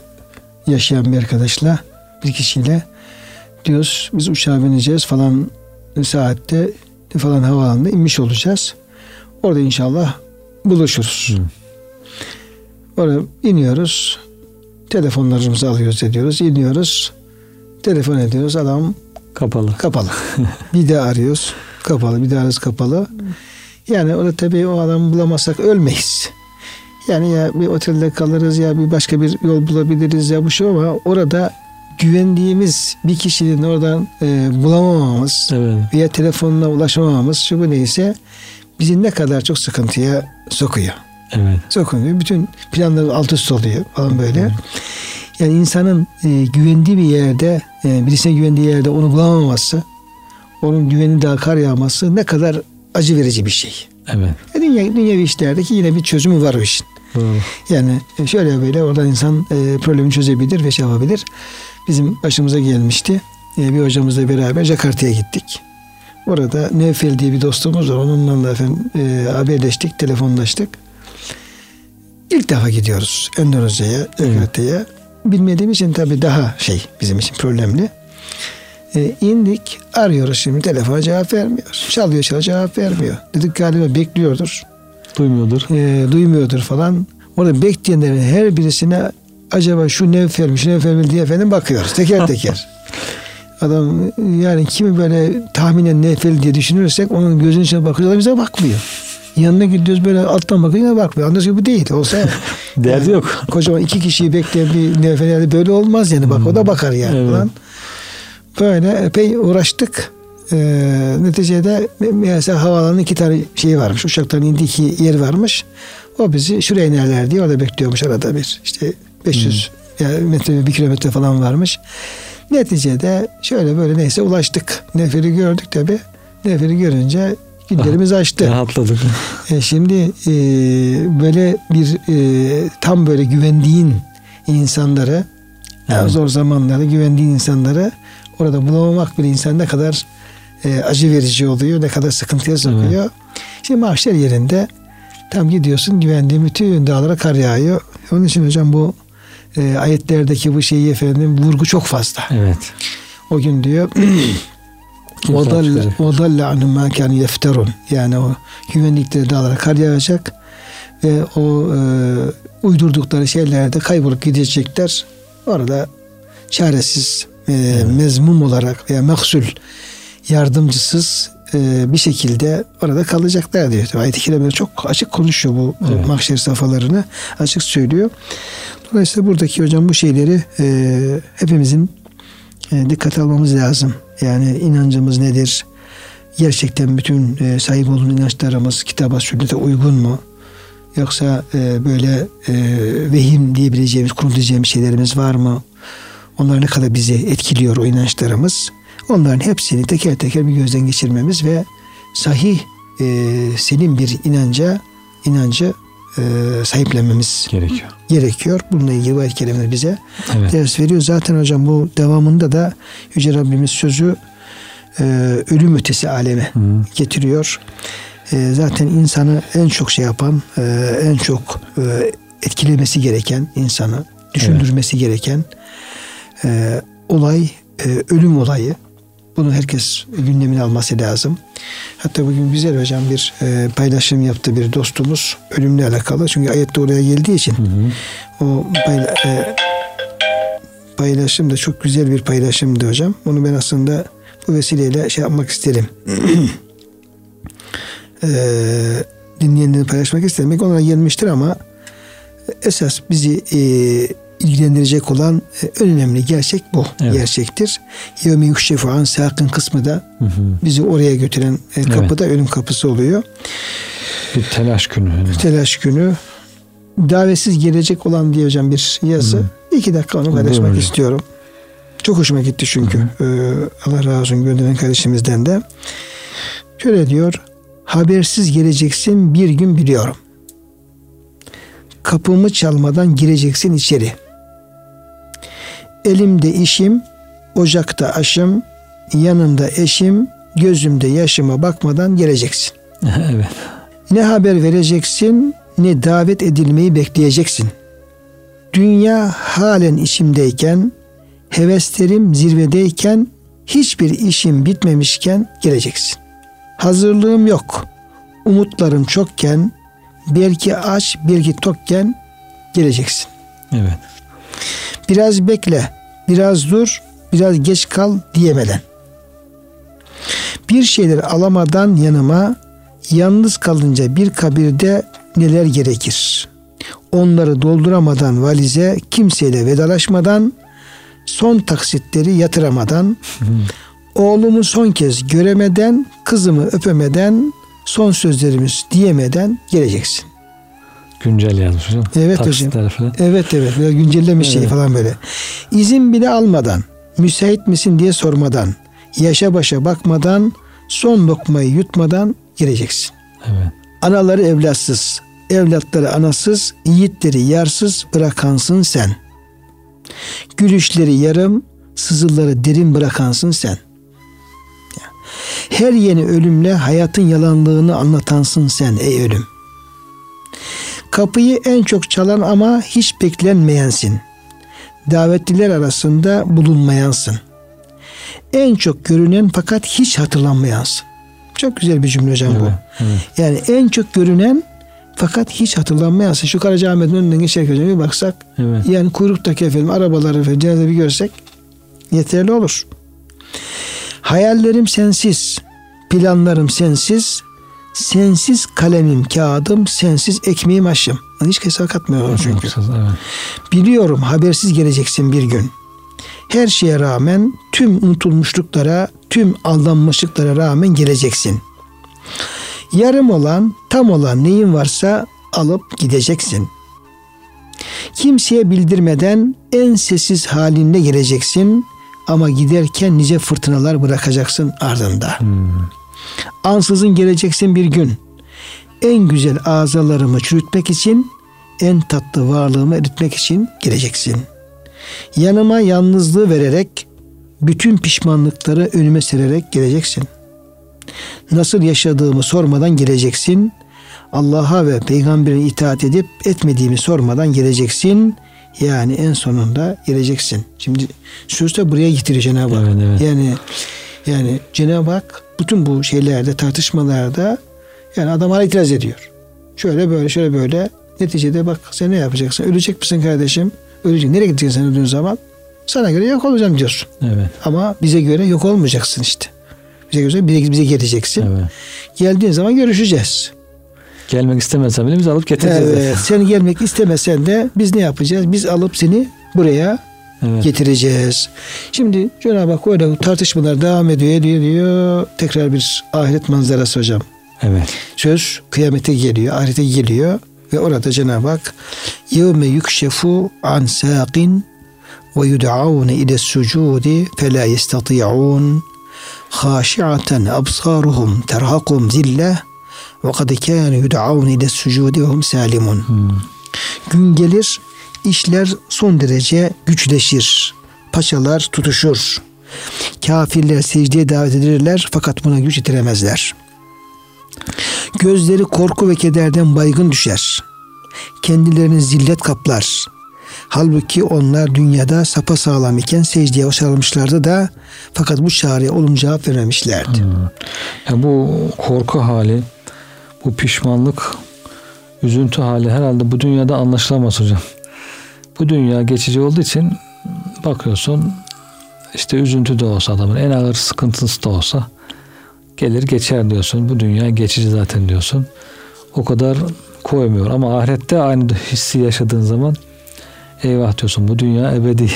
yaşayan bir arkadaşla bir kişiyle diyoruz biz uçağa bineceğiz falan saatte falan havaalanında inmiş olacağız. Orada inşallah buluşuruz. Hı. Oraya iniyoruz. Telefonlarımızı alıyoruz ediyoruz. iniyoruz. Telefon ediyoruz. Adam kapalı. Kapalı. bir de arıyoruz. Kapalı. Bir de arıyoruz kapalı. Yani orada tabii o adamı bulamazsak ölmeyiz. Yani ya bir otelde kalırız ya bir başka bir yol bulabiliriz ya bu şey ama orada güvendiğimiz bir kişinin oradan e, bulamamamız evet. veya telefonuna ulaşamamamız şu bu neyse bizi ne kadar çok sıkıntıya sokuyor. Evet. Sokuyor. Bütün planları alt üst oluyor falan böyle. Evet. Yani insanın e, güvendiği bir yerde, e, birisine güvendiği yerde onu bulamaması, onun güveni daha kar yağması ne kadar acı verici bir şey. Evet. E, dünya, dünyevi işlerdeki yine bir çözümü var o işin. Doğru. Yani e, şöyle böyle oradan insan e, problemi çözebilir ve şey yapabilir. Bizim başımıza gelmişti. E, bir hocamızla beraber Jakarta'ya gittik. Orada Nevfel diye bir dostumuz var. Onunla da efendim e, haberleştik, telefonlaştık. İlk defa gidiyoruz Endonezya'ya, Jakarta'ya. Evet. Bilmediğim için tabii daha şey bizim için problemli. E, indik arıyoruz şimdi telefona cevap vermiyor. Çalıyor çalıyor cevap vermiyor. Dedik galiba bekliyordur. Duymuyordur. E, duymuyordur falan. Orada bekleyenlerin her birisine acaba şu Nevfel mi şu Nevfel mi diye efendim bakıyoruz teker teker. Adam yani kimi böyle tahminen Nevfel diye düşünürsek onun gözünün içine bakıyoruz bize bakmıyor. Yanına gidiyoruz böyle alttan bakıyor yine bakmıyor. Anladığınız gibi değil. Olsa derdi yani, yok. Kocaman iki kişiyi bekleyen bir Nevfel böyle olmaz yani. Bak hmm. o da bakar yani evet. falan. Böyle epey uğraştık. Ee, neticede mesela havaalanının iki tane şeyi varmış. Uçakların indiği iki yer varmış. O bizi şuraya inerler diye orada bekliyormuş arada bir. İşte 500 hmm. yani metre bir kilometre falan varmış. Neticede şöyle böyle neyse ulaştık. Neferi gördük tabi. Neferi görünce günlerimiz açtı. Rahatladık. E şimdi e, böyle bir e, tam böyle güvendiğin insanları evet. zor zamanlarda güvendiğin insanları orada bulamamak bir insan ne kadar e, acı verici oluyor, ne kadar sıkıntıya sokuyor. Evet. Şimdi mahşer yerinde tam gidiyorsun güvendiğin bütün dağlara kar yağıyor. Onun için hocam bu e, ayetlerdeki bu şeyi efendim vurgu çok fazla. Evet. O gün diyor وَضَلَّ عَنُمْ مَا كَانُ يَفْتَرُونَ Yani o güvenlikleri dağlara kar yağacak ve o e, uydurdukları şeylerde kaybolup gidecekler. Orada çaresiz, e, evet. mezmum olarak veya meksul yardımcısız e, bir şekilde orada kalacaklar diyor. Ayet-i Kerime çok açık konuşuyor bu evet. mahşer safhalarını açık söylüyor. Dolayısıyla buradaki hocam bu şeyleri e, hepimizin e, dikkat almamız lazım. Yani inancımız nedir? Gerçekten bütün e, sahip olduğumuz inançlarımız kitaba sünnete uygun mu? Yoksa e, böyle e, vehim diyebileceğimiz, kurulabileceğimiz şeylerimiz var mı? Onlar ne kadar bizi etkiliyor o inançlarımız? Onların hepsini teker teker bir gözden geçirmemiz ve sahih e, selim bir inanca inancı e, sahiplenmemiz gerekiyor. Gerekiyor. Bununla ilgili bu ayet bize evet. ders veriyor. Zaten hocam bu devamında da Yüce Rabbimiz sözü e, ölüm ötesi aleme Hı. getiriyor. E, zaten insanı en çok şey yapan, e, en çok e, etkilemesi gereken insanı, düşündürmesi evet. gereken e, olay e, ölüm olayı. Bunu herkes gündemine alması lazım. Hatta bugün güzel hocam bir e, paylaşım yaptı bir dostumuz ölümle alakalı. Çünkü ayette oraya geldiği için hı hı. o payla, e, paylaşım da çok güzel bir paylaşımdı hocam. Onu ben aslında bu vesileyle şey yapmak isterim. e, dinleyenleri paylaşmak isterim. Belki onlara gelmiştir ama esas bizi e, ilgilendirecek olan e, önemli gerçek bu. Evet. Gerçektir. Yevmi yukşefu an sakın kısmı da hı hı. bizi oraya götüren e, kapı da evet. ölüm kapısı oluyor. Bir telaş günü. Yani. Telaş günü. Davetsiz gelecek olan diye hocam bir yazı. Hı. İki dakika onu paylaşmak istiyorum. Çok hoşuma gitti çünkü. Hı hı. Ee, Allah razı olsun gönderen kardeşimizden de. Şöyle diyor. Habersiz geleceksin bir gün biliyorum. Kapımı çalmadan gireceksin içeri.'' Elimde işim, ocakta aşım, yanımda eşim, gözümde yaşıma bakmadan geleceksin. evet. Ne haber vereceksin, ne davet edilmeyi bekleyeceksin. Dünya halen içimdeyken, heveslerim zirvedeyken hiçbir işin bitmemişken geleceksin. Hazırlığım yok. Umutlarım çokken, belki aç, belki tokken geleceksin. Evet. Biraz bekle, biraz dur, biraz geç kal diyemeden. Bir şeyler alamadan yanıma, yalnız kalınca bir kabirde neler gerekir? Onları dolduramadan valize, kimseyle vedalaşmadan, son taksitleri yatıramadan, oğlumu son kez göremeden, kızımı öpemeden, son sözlerimiz diyemeden geleceksin. Güncel yazmış hocam. Evet Taksitler hocam. Falan. Evet evet. Böyle güncellemiş şey Evet. falan böyle. İzin bile almadan, müsait misin diye sormadan, yaşa başa bakmadan, son lokmayı yutmadan geleceksin. Evet. Anaları evlatsız, evlatları anasız, yiğitleri yarsız bırakansın sen. Gülüşleri yarım, sızıları derin bırakansın sen. Her yeni ölümle hayatın yalanlığını anlatansın sen ey ölüm. Kapıyı en çok çalan ama hiç beklenmeyensin. Davetliler arasında bulunmayansın. En çok görünen fakat hiç hatırlanmayansın. Çok güzel bir cümle hocam bu. Evet. evet. Yani en çok görünen fakat hiç hatırlanmayansın. Şu Karacaahmet'in önünden geçerken hocam bir baksak Evet. yani kuyruktaki efendim arabaları efendim cenaze bir görsek yeterli olur. Hayallerim sensiz, planlarım sensiz, sensiz kalemim, kağıdım, sensiz ekmeğim aşım. Hiç hesap katmıyorum çünkü. Yoksa- evet. Biliyorum habersiz geleceksin bir gün. Her şeye rağmen tüm unutulmuşluklara, tüm aldanmışlıklara rağmen geleceksin. Yarım olan, tam olan neyin varsa alıp gideceksin. Kimseye bildirmeden en sessiz halinle geleceksin ama giderken nice fırtınalar bırakacaksın ardında. Hmm. Ansızın geleceksin bir gün. En güzel azalarımı çürütmek için, en tatlı varlığımı eritmek için geleceksin. Yanıma yalnızlığı vererek, bütün pişmanlıkları önüme sererek geleceksin. Nasıl yaşadığımı sormadan geleceksin. Allah'a ve peygamberine itaat edip etmediğimi sormadan geleceksin. Yani en sonunda geleceksin. Şimdi söz de buraya getiriyor Cenab-ı Hak. Evet, evet. Yani yani Cenab-ı Hak bütün bu şeylerde tartışmalarda yani adamlara itiraz ediyor. Şöyle böyle şöyle böyle neticede bak sen ne yapacaksın? Ölecek misin kardeşim? Ölecek. Nereye gideceksin sen öldüğün zaman? Sana göre yok olacağım diyorsun. Evet. Ama bize göre yok olmayacaksın işte. Bize göre bize, bize geleceksin. Evet. Geldiğin zaman görüşeceğiz. Gelmek istemezsen bile biz alıp getireceğiz. Evet, sen gelmek istemesen de biz ne yapacağız? Biz alıp seni buraya Evet. getireceğiz. Şimdi Cenab-ı Hak öyle tartışmalar devam ediyor, ediyor, ediyor. Tekrar bir ahiret manzarası hocam. Evet. Söz kıyamete geliyor, ahirete geliyor ve orada Cenab-ı Hak yevme yukşefu an saqin ve yud'aune ile sucudi fe la yestati'un haşi'aten absaruhum terhakum zille ve kad kânu yud'aune ile sucudi ve hum salimun. Hmm. Gün gelir, işler son derece güçleşir. Paçalar tutuşur. Kafirler secdeye davet edilirler fakat buna güç yetiremezler. Gözleri korku ve kederden baygın düşer. Kendilerini zillet kaplar. Halbuki onlar dünyada sapasağlam iken secdeye çağrılmışlardı da fakat bu çağrıya olumlu cevap vermemişlerdi. Ya bu korku hali, bu pişmanlık, üzüntü hali herhalde bu dünyada anlaşılamaz hocam. Bu dünya geçici olduğu için bakıyorsun işte üzüntü de olsa adamın en ağır sıkıntısı da olsa gelir geçer diyorsun. Bu dünya geçici zaten diyorsun. O kadar koymuyor ama ahirette aynı hissi yaşadığın zaman eyvah diyorsun bu dünya ebedi.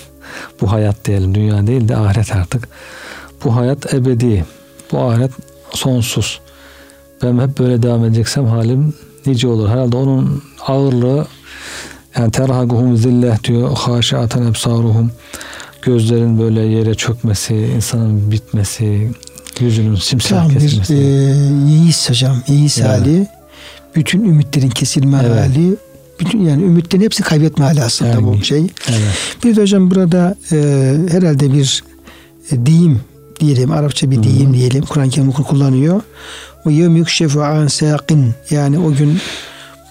bu hayat diyelim dünya değil de ahiret artık. Bu hayat ebedi. Bu ahiret sonsuz. Ben hep böyle devam edeceksem halim nice olur. Herhalde onun ağırlığı yani terhaguhum zillah diyor. Haşiaten ebsaruhum. Gözlerin böyle yere çökmesi, insanın bitmesi, yüzünün simsiyah Tam bir kesilmesi. e, yeis hocam, yeis Yani. hali. Bütün ümitlerin kesilme Evet. hali. Bütün yani ümitlerin hepsi kaybetme hali aslında Yani. bu şey. Evet. Bir de hocam burada e, herhalde bir e, deyim diyelim, Arapça bir deyim diyelim. Kur'an-ı Kerim kullanıyor. O yevm yükşefu an saqin yani o gün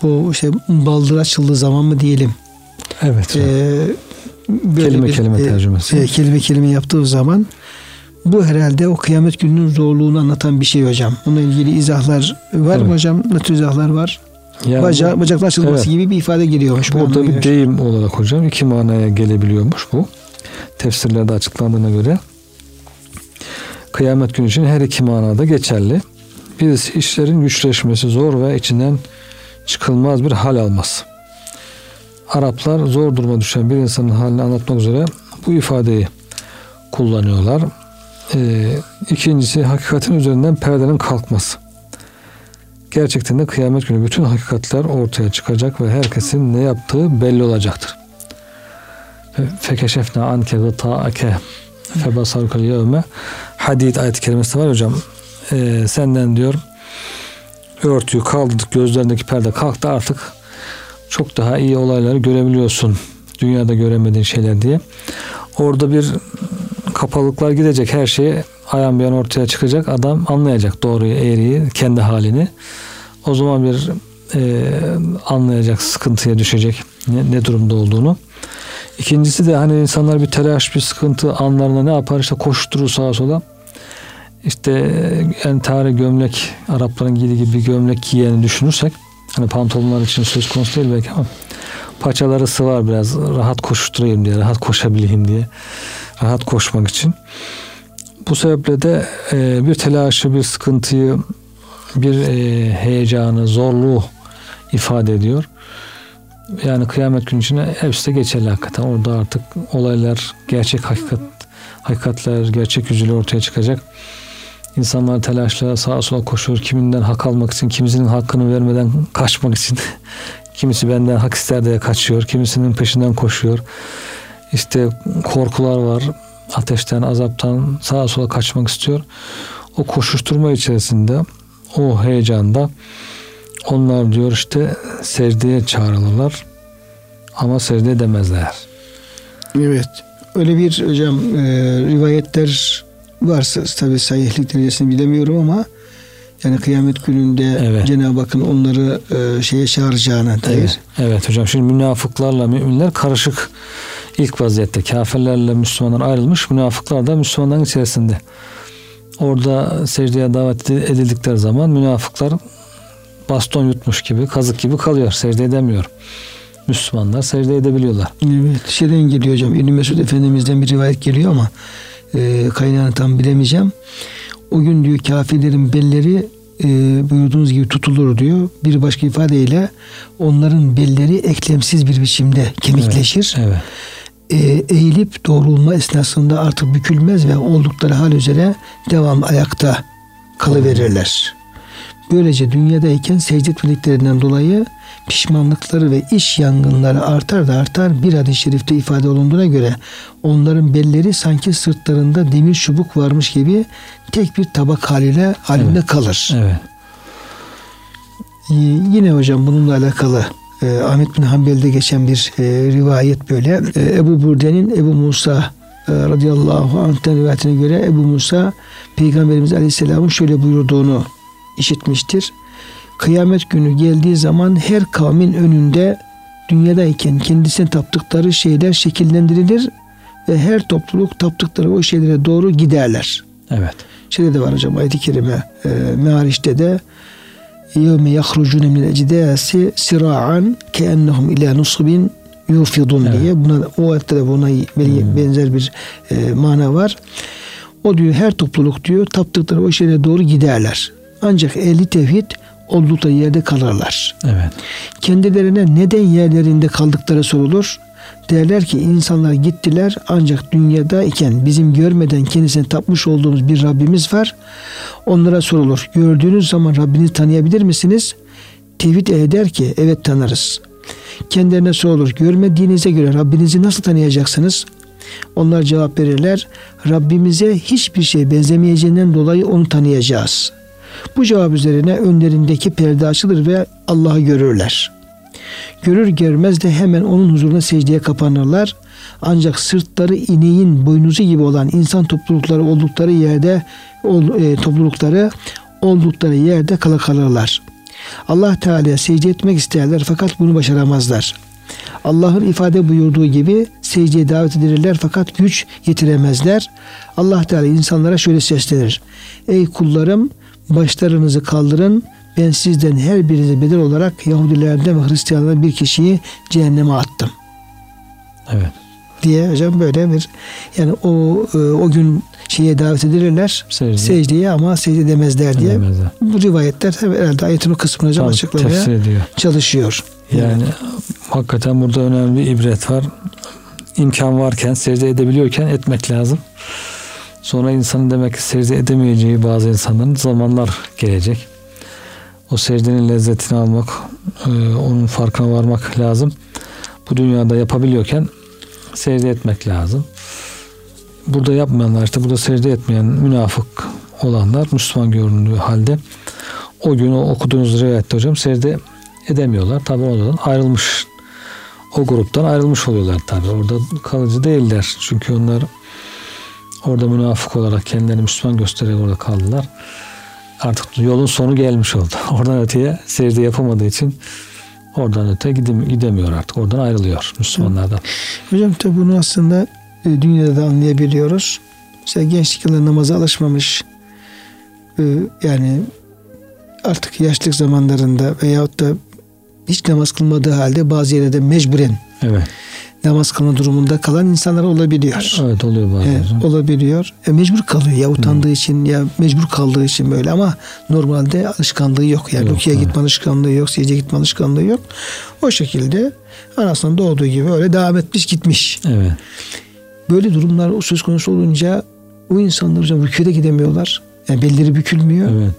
bu işte baldır açıldığı zaman mı diyelim. Evet. E, böyle kelime bir, kelime e, tercümesi. e, kelime kelime yaptığı zaman Bu herhalde o kıyamet gününün zorluğunu anlatan bir şey hocam. Bununla ilgili izahlar var Evet. mı hocam? Ne tür izahlar var? Yani Baca, bu- bacaklar açılması Evet. gibi bir ifade geliyormuş. bu Burada bir göre. deyim olarak hocam iki manaya gelebiliyormuş bu. Tefsirlerde açıklandığına göre kıyamet günü için her iki manada geçerli. Birisi işlerin güçleşmesi zor ve içinden çıkılmaz bir hal alması. Araplar zor duruma düşen bir insanın halini anlatmak üzere bu ifadeyi kullanıyorlar. Ee, ikincisi hakikatin üzerinden perdenin kalkması. Gerçekten de kıyamet günü bütün hakikatler ortaya çıkacak ve herkesin ne yaptığı belli olacaktır. Fekeşefna anke gıta'ake febasarukel yevme hadid ayet-i kerimesi var hocam. Ee, senden diyor örtüyü kaldırdık gözlerindeki perde kalktı. Artık çok daha iyi olayları görebiliyorsun dünyada göremediğin şeyler diye. Orada bir kapalıklar gidecek her şey ayan bir ortaya çıkacak. Adam anlayacak doğruyu eğriyi kendi halini. O zaman bir e, anlayacak sıkıntıya düşecek ne, ne durumda olduğunu. İkincisi de hani insanlar bir telaş bir sıkıntı anlarında ne yapar? İşte koşturur sağa sola işte entari gömlek Arapların giydiği gibi bir gömlek giyeni düşünürsek hani pantolonlar için söz konusu değil belki ama paçaları sıvar biraz rahat koşturayım diye rahat koşabileyim diye rahat koşmak için bu sebeple de e, bir telaşı bir sıkıntıyı bir e, heyecanı zorluğu ifade ediyor yani kıyamet günü için hepsi de geçerli hakikaten. Orada artık olaylar, gerçek hakikat, hakikatler, gerçek yüzüyle ortaya çıkacak. İnsanlar telaşla sağa sola koşuyor. Kiminden hak almak için, kimisinin hakkını vermeden kaçmak için. Kimisi benden hak ister diye kaçıyor. Kimisinin peşinden koşuyor. İşte korkular var. Ateşten, azaptan sağa sola kaçmak istiyor. O koşuşturma içerisinde, o heyecanda onlar diyor işte secdeye çağrılırlar ama secde edemezler. Evet. Öyle bir hocam e, rivayetler varsa tabi sahihlik derecesini bilemiyorum ama yani kıyamet gününde Evet. Cenab-ı Hakk'ın onları e, şeye çağıracağına dair. Evet. evet hocam şimdi münafıklarla müminler karışık ilk vaziyette kafirlerle Müslümanlar ayrılmış münafıklar da Müslümanların içerisinde. Orada secdeye davet edildikleri zaman münafıklar baston yutmuş gibi kazık gibi kalıyor secde edemiyor. Müslümanlar secde edebiliyorlar. Evet. Şeyden geliyor hocam. İbn Mesud Efendimiz'den bir rivayet geliyor ama e, kaynağını tam bilemeyeceğim. O gün diyor kafirlerin belleri e, buyurduğunuz gibi tutulur diyor. Bir başka ifadeyle onların belleri eklemsiz bir biçimde kemikleşir. Evet. E, eğilip doğrulma esnasında artık bükülmez ve oldukları hal üzere devam ayakta kalıverirler. Böylece dünyadayken secde etmediklerinden dolayı pişmanlıkları ve iş yangınları artar da artar. Bir hadis-i şerifte ifade olunduğuna göre onların belleri sanki sırtlarında demir çubuk varmış gibi tek bir tabak haliyle halinde Evet. kalır. Evet. Ee, Yine hocam bununla alakalı e, Ahmet bin Hanbel'de geçen bir e, rivayet böyle. E, Ebu Burde'nin Ebu Musa e, radıyallahu anh'ten rivayetine göre Ebu Musa Peygamberimiz aleyhisselamın şöyle buyurduğunu işitmiştir. Kıyamet günü geldiği zaman her kavmin önünde dünyadayken kendisine taptıkları şeyler şekillendirilir ve her topluluk taptıkları o şeylere doğru giderler. Evet. Şeyde de var hocam ayet-i kerime e, Mehariş'te de yevme yahrucune min ecdasi sira'an keennehum ila nusubin yufidun Evet. diye buna o ayette de buna Hmm. benzer bir e, mana var. O diyor her topluluk diyor taptıkları o şeylere doğru giderler. Ancak ehli tevhid oldukları yerde kalırlar. Evet. Kendilerine neden yerlerinde kaldıkları sorulur. Derler ki insanlar gittiler ancak dünyada iken bizim görmeden kendisine tapmış olduğumuz bir Rabbimiz var. Onlara sorulur. Gördüğünüz zaman Rabbinizi tanıyabilir misiniz? Tevhid ehli der ki evet tanırız. Kendilerine sorulur. Görmediğinize göre Rabbinizi nasıl tanıyacaksınız? Onlar cevap verirler. Rabbimize hiçbir şey benzemeyeceğinden dolayı onu tanıyacağız. Bu cevap üzerine önlerindeki perde açılır ve Allah'ı görürler. Görür görmez de hemen onun huzuruna secdeye kapanırlar. Ancak sırtları ineğin boynuzu gibi olan insan toplulukları oldukları yerde e, toplulukları oldukları yerde kala kalırlar. Allah Teala'ya secde etmek isterler fakat bunu başaramazlar. Allah'ın ifade buyurduğu gibi secdeye davet edilirler fakat güç yetiremezler. Allah Teala insanlara şöyle seslenir. Ey kullarım başlarınızı kaldırın. Ben sizden her birinize bedel olarak Yahudilerden ve Hristiyanlardan bir kişiyi cehenneme attım. Evet. Diye hocam böyle bir yani o e, o gün şeye davet edilirler Secde. secdeye ama secde demezler diye. Edemezler. Bu rivayetler herhalde ayetin o kısmını hocam Tabii, açıklamaya çalışıyor. Yani hakikaten burada önemli bir ibret var. İmkan varken, secde edebiliyorken etmek lazım. Sonra insanın demek ki secde edemeyeceği bazı insanların zamanlar gelecek. O secdenin lezzetini almak, e, onun farkına varmak lazım. Bu dünyada yapabiliyorken secde etmek lazım. Burada yapmayanlar işte burada secde etmeyen münafık olanlar Müslüman göründüğü halde o gün o okuduğunuz rivayette hocam secde edemiyorlar. Tabi oradan ayrılmış o gruptan ayrılmış oluyorlar tabi. Orada kalıcı değiller. Çünkü onlar orada münafık olarak kendilerini Müslüman göstererek orada kaldılar. Artık yolun sonu gelmiş oldu. Oradan öteye secde yapamadığı için oradan öte gidem- gidemiyor artık. Oradan ayrılıyor Müslümanlardan. Hocam tabi bunu aslında e, dünyada da anlayabiliyoruz. Mesela gençlik yıllarında namaza alışmamış e, yani artık yaşlık zamanlarında veyahut da hiç namaz kılmadığı halde bazı yerlerde mecburen Evet. Namaz kılma durumunda kalan insanlar olabiliyor. Evet oluyor bazen. Evet, olabiliyor. E, mecbur kalıyor ya utandığı için ya mecbur kaldığı için böyle ama normalde alışkanlığı yok. Yani Yok, rukiye evet. gitme alışkanlığı yok, secdeye gitme alışkanlığı yok. O şekilde anasından doğduğu gibi öyle devam etmiş gitmiş. Evet. Böyle durumlar söz konusu olunca o insanlar hocam rüküye de gidemiyorlar. Yani belleri bükülmüyor. Evet.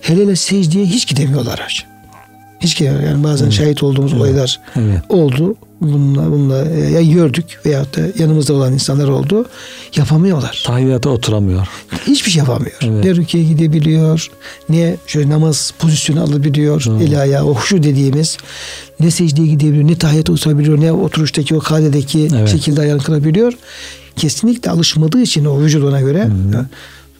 Hele hele secdeye hiç gidemiyorlar hocam. Hiç gidemiyorlar. Yani bazen şahit olduğumuz olaylar Evet. oldu. Bununla, bununla e, ya gördük veyahut da yanımızda olan insanlar oldu. Yapamıyorlar. Tahiyyata oturamıyor. Hiçbir şey yapamıyor. Evet. Ne rüküye gidebiliyor, ne şöyle namaz pozisyonu alabiliyor, Doğru. el ayağı, o huşu dediğimiz, ne secdeye gidebiliyor, ne tahiyyata oturabiliyor, ne oturuştaki o kadedeki Evet. şekilde ayağını kırabiliyor. Kesinlikle alışmadığı için o vücut ona göre. Hı.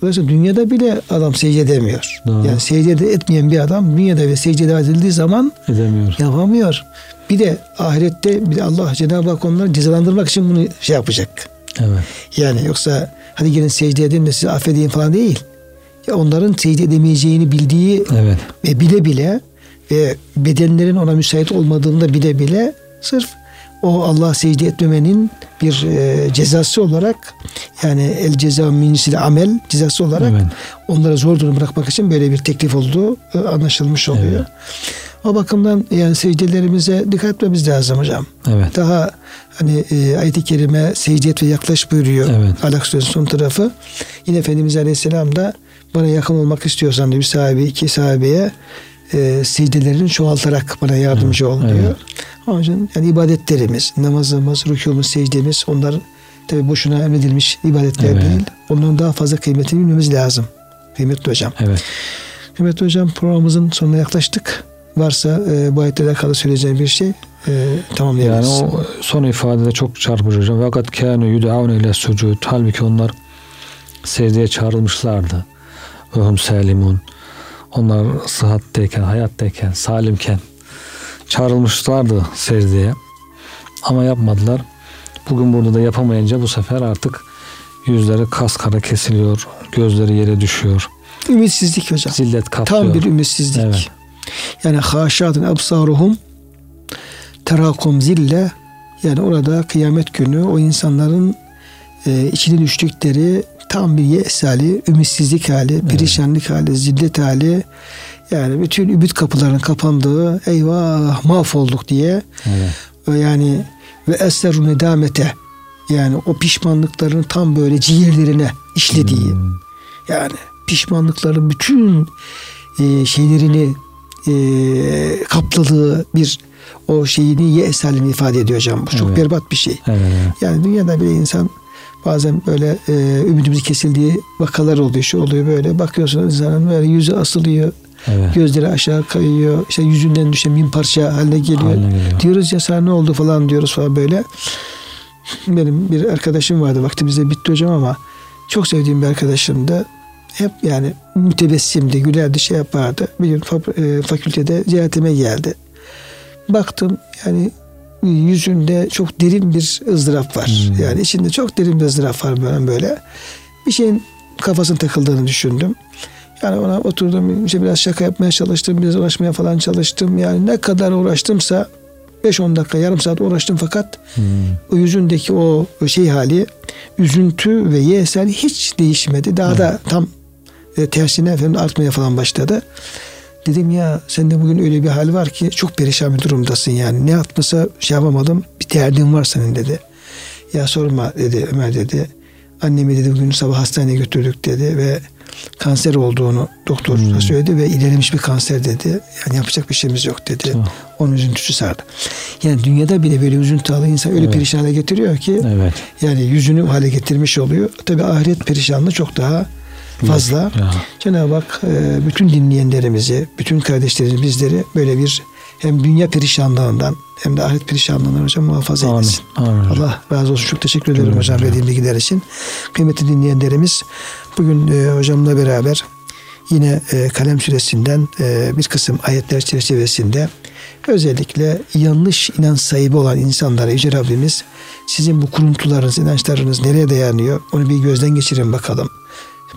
Dolayısıyla dünyada bile adam secde edemiyor. Doğru. Yani secde de etmeyen bir adam dünyada ve secde edildiği zaman Edemiyor. yapamıyor. Bir de ahirette bir de Allah Cenab-ı Hak onları cezalandırmak için bunu şey yapacak. Evet. Yani yoksa hadi gelin secde edin de sizi affedeyim falan değil. Ya onların secde edemeyeceğini bildiği Evet. ve bile bile ve bedenlerin ona müsait olmadığını da bile bile sırf o Allah secde etmemenin bir e, cezası olarak yani el ceza minsil amel cezası olarak Evet. onlara zor durum bırakmak için böyle bir teklif olduğu e, anlaşılmış oluyor. Evet. O bakımdan yani secdelerimize dikkat etmemiz lazım hocam. Evet. Daha hani e, ayet-i kerime secde et ve yaklaş buyuruyor. Evet. Alak son tarafı. Yine Efendimiz Aleyhisselam da bana yakın olmak istiyorsan diyor bir sahabe iki sahabeye e, secdelerini çoğaltarak bana yardımcı ol diyor. evet. Onun için yani ibadetlerimiz, namazımız, rükûmuz, secdemiz onlar tabi boşuna emredilmiş ibadetler Evet. değil. Onların daha fazla kıymetini bilmemiz lazım. Kıymetli hocam. Evet. Kıymetli hocam programımızın sonuna yaklaştık. Varsa e, bu ayetle alakalı söyleyeceğim bir şey e, tamamlayabiliriz. Yani o son ifadede çok çarpıcı hocam. Fakat kânu yud'avne ile sucud. Halbuki onlar secdeye çağrılmışlardı. Ve hum salimun. Onlar sıhhatteyken, hayattayken, salimken çağrılmışlardı secdeye. Ama yapmadılar. Bugün burada da yapamayınca bu sefer artık yüzleri kas kara kesiliyor. Gözleri yere düşüyor. Ümitsizlik hocam. Zillet kaplıyor. Tam bir ümitsizlik. Evet. Yani haşatın absaruhum terakum zille yani orada kıyamet günü o insanların e, içine düştükleri tam bir yes hali, ümitsizlik hali, perişanlık hali, zillet hali yani bütün ümit kapılarının kapandığı eyvah mahvolduk diye Evet. ve yani ve eseru nedamete yani o pişmanlıkların tam böyle ciğerlerine işlediği Hmm. yani pişmanlıkların bütün e, şeylerini e, kapladığı bir o şeyini yes halini ifade ediyor hocam. Bu çok Evet. berbat bir şey. Evet, evet. Yani dünyada bile insan bazen böyle e, ümidimiz kesildiği vakalar oluyor. Şu oluyor böyle. Bakıyorsunuz insanın böyle yüzü asılıyor. Evet. Gözleri aşağı kayıyor. İşte yüzünden düşen bin parça haline geliyor. Haline geliyor. Diyoruz ya sana ne oldu falan diyoruz falan böyle. Benim bir arkadaşım vardı. Vaktimize bitti hocam ama çok sevdiğim bir arkadaşım da hep yani mütebessimdi, gülerdi, şey yapardı. Bir gün e, fakültede ziyaretime geldi. Baktım yani yüzünde çok derin bir ızdırap var. Hmm. Yani içinde çok derin bir ızdırap var böyle böyle. Bir şeyin kafasının takıldığını düşündüm. Yani ona oturdum işte biraz şaka yapmaya çalıştım, biraz uğraşmaya falan çalıştım. Yani ne kadar uğraştımsa 5-10 dakika, yarım saat uğraştım fakat hmm. o yüzündeki o şey hali, üzüntü ve yeğsel hiç değişmedi. Daha hmm. da tam e, tersine efendim artmaya falan başladı. Dedim ya sende bugün öyle bir hal var ki çok perişan bir durumdasın yani. Ne yapmasa şey yapamadım. Bir derdin var senin dedi. Ya sorma dedi Ömer dedi. Annemi dedi bugün sabah hastaneye götürdük dedi ve kanser olduğunu doktor hmm. söyledi ve ilerlemiş bir kanser dedi. Yani yapacak bir şeyimiz yok dedi. Tamam. Onun üzüntüsü sardı. Yani dünyada bile böyle üzüntü alan insan öyle evet. perişan hale getiriyor ki evet. yani yüzünü hale getirmiş oluyor. Tabi ahiret perişanlığı çok daha fazla. Cenab-ı Hak e, bütün dinleyenlerimizi, bütün kardeşlerimizi bizleri böyle bir hem dünya perişanlığından hem de ahiret perişanlığından hocam muhafaza Amin. eylesin. Amin Allah razı olsun. Çok teşekkür ederim Amin. hocam verdiğim bilgiler için. Kıymetli dinleyenlerimiz bugün e, hocamla beraber yine e, Kalem Suresi'nden e, bir kısım ayetler çerçevesinde özellikle yanlış inanç sahibi olan insanlara Yüce Rabbimiz sizin bu kuruntularınız, inançlarınız nereye dayanıyor? Onu bir gözden geçirin bakalım.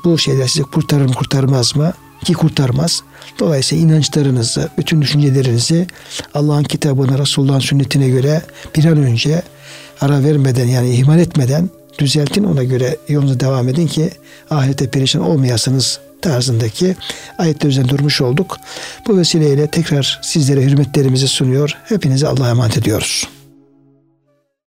Bu şeyler sizi kurtarır mı kurtarmaz mı? Ki kurtarmaz. Dolayısıyla inançlarınızı, bütün düşüncelerinizi Allah'ın kitabına, Resulullah'ın sünnetine göre bir an önce ara vermeden yani ihmal etmeden düzeltin ona göre yolunuza devam edin ki ahirete perişan olmayasınız tarzındaki ayetler üzerinde durmuş olduk. Bu vesileyle tekrar sizlere hürmetlerimizi sunuyor. Hepinize Allah'a emanet ediyoruz.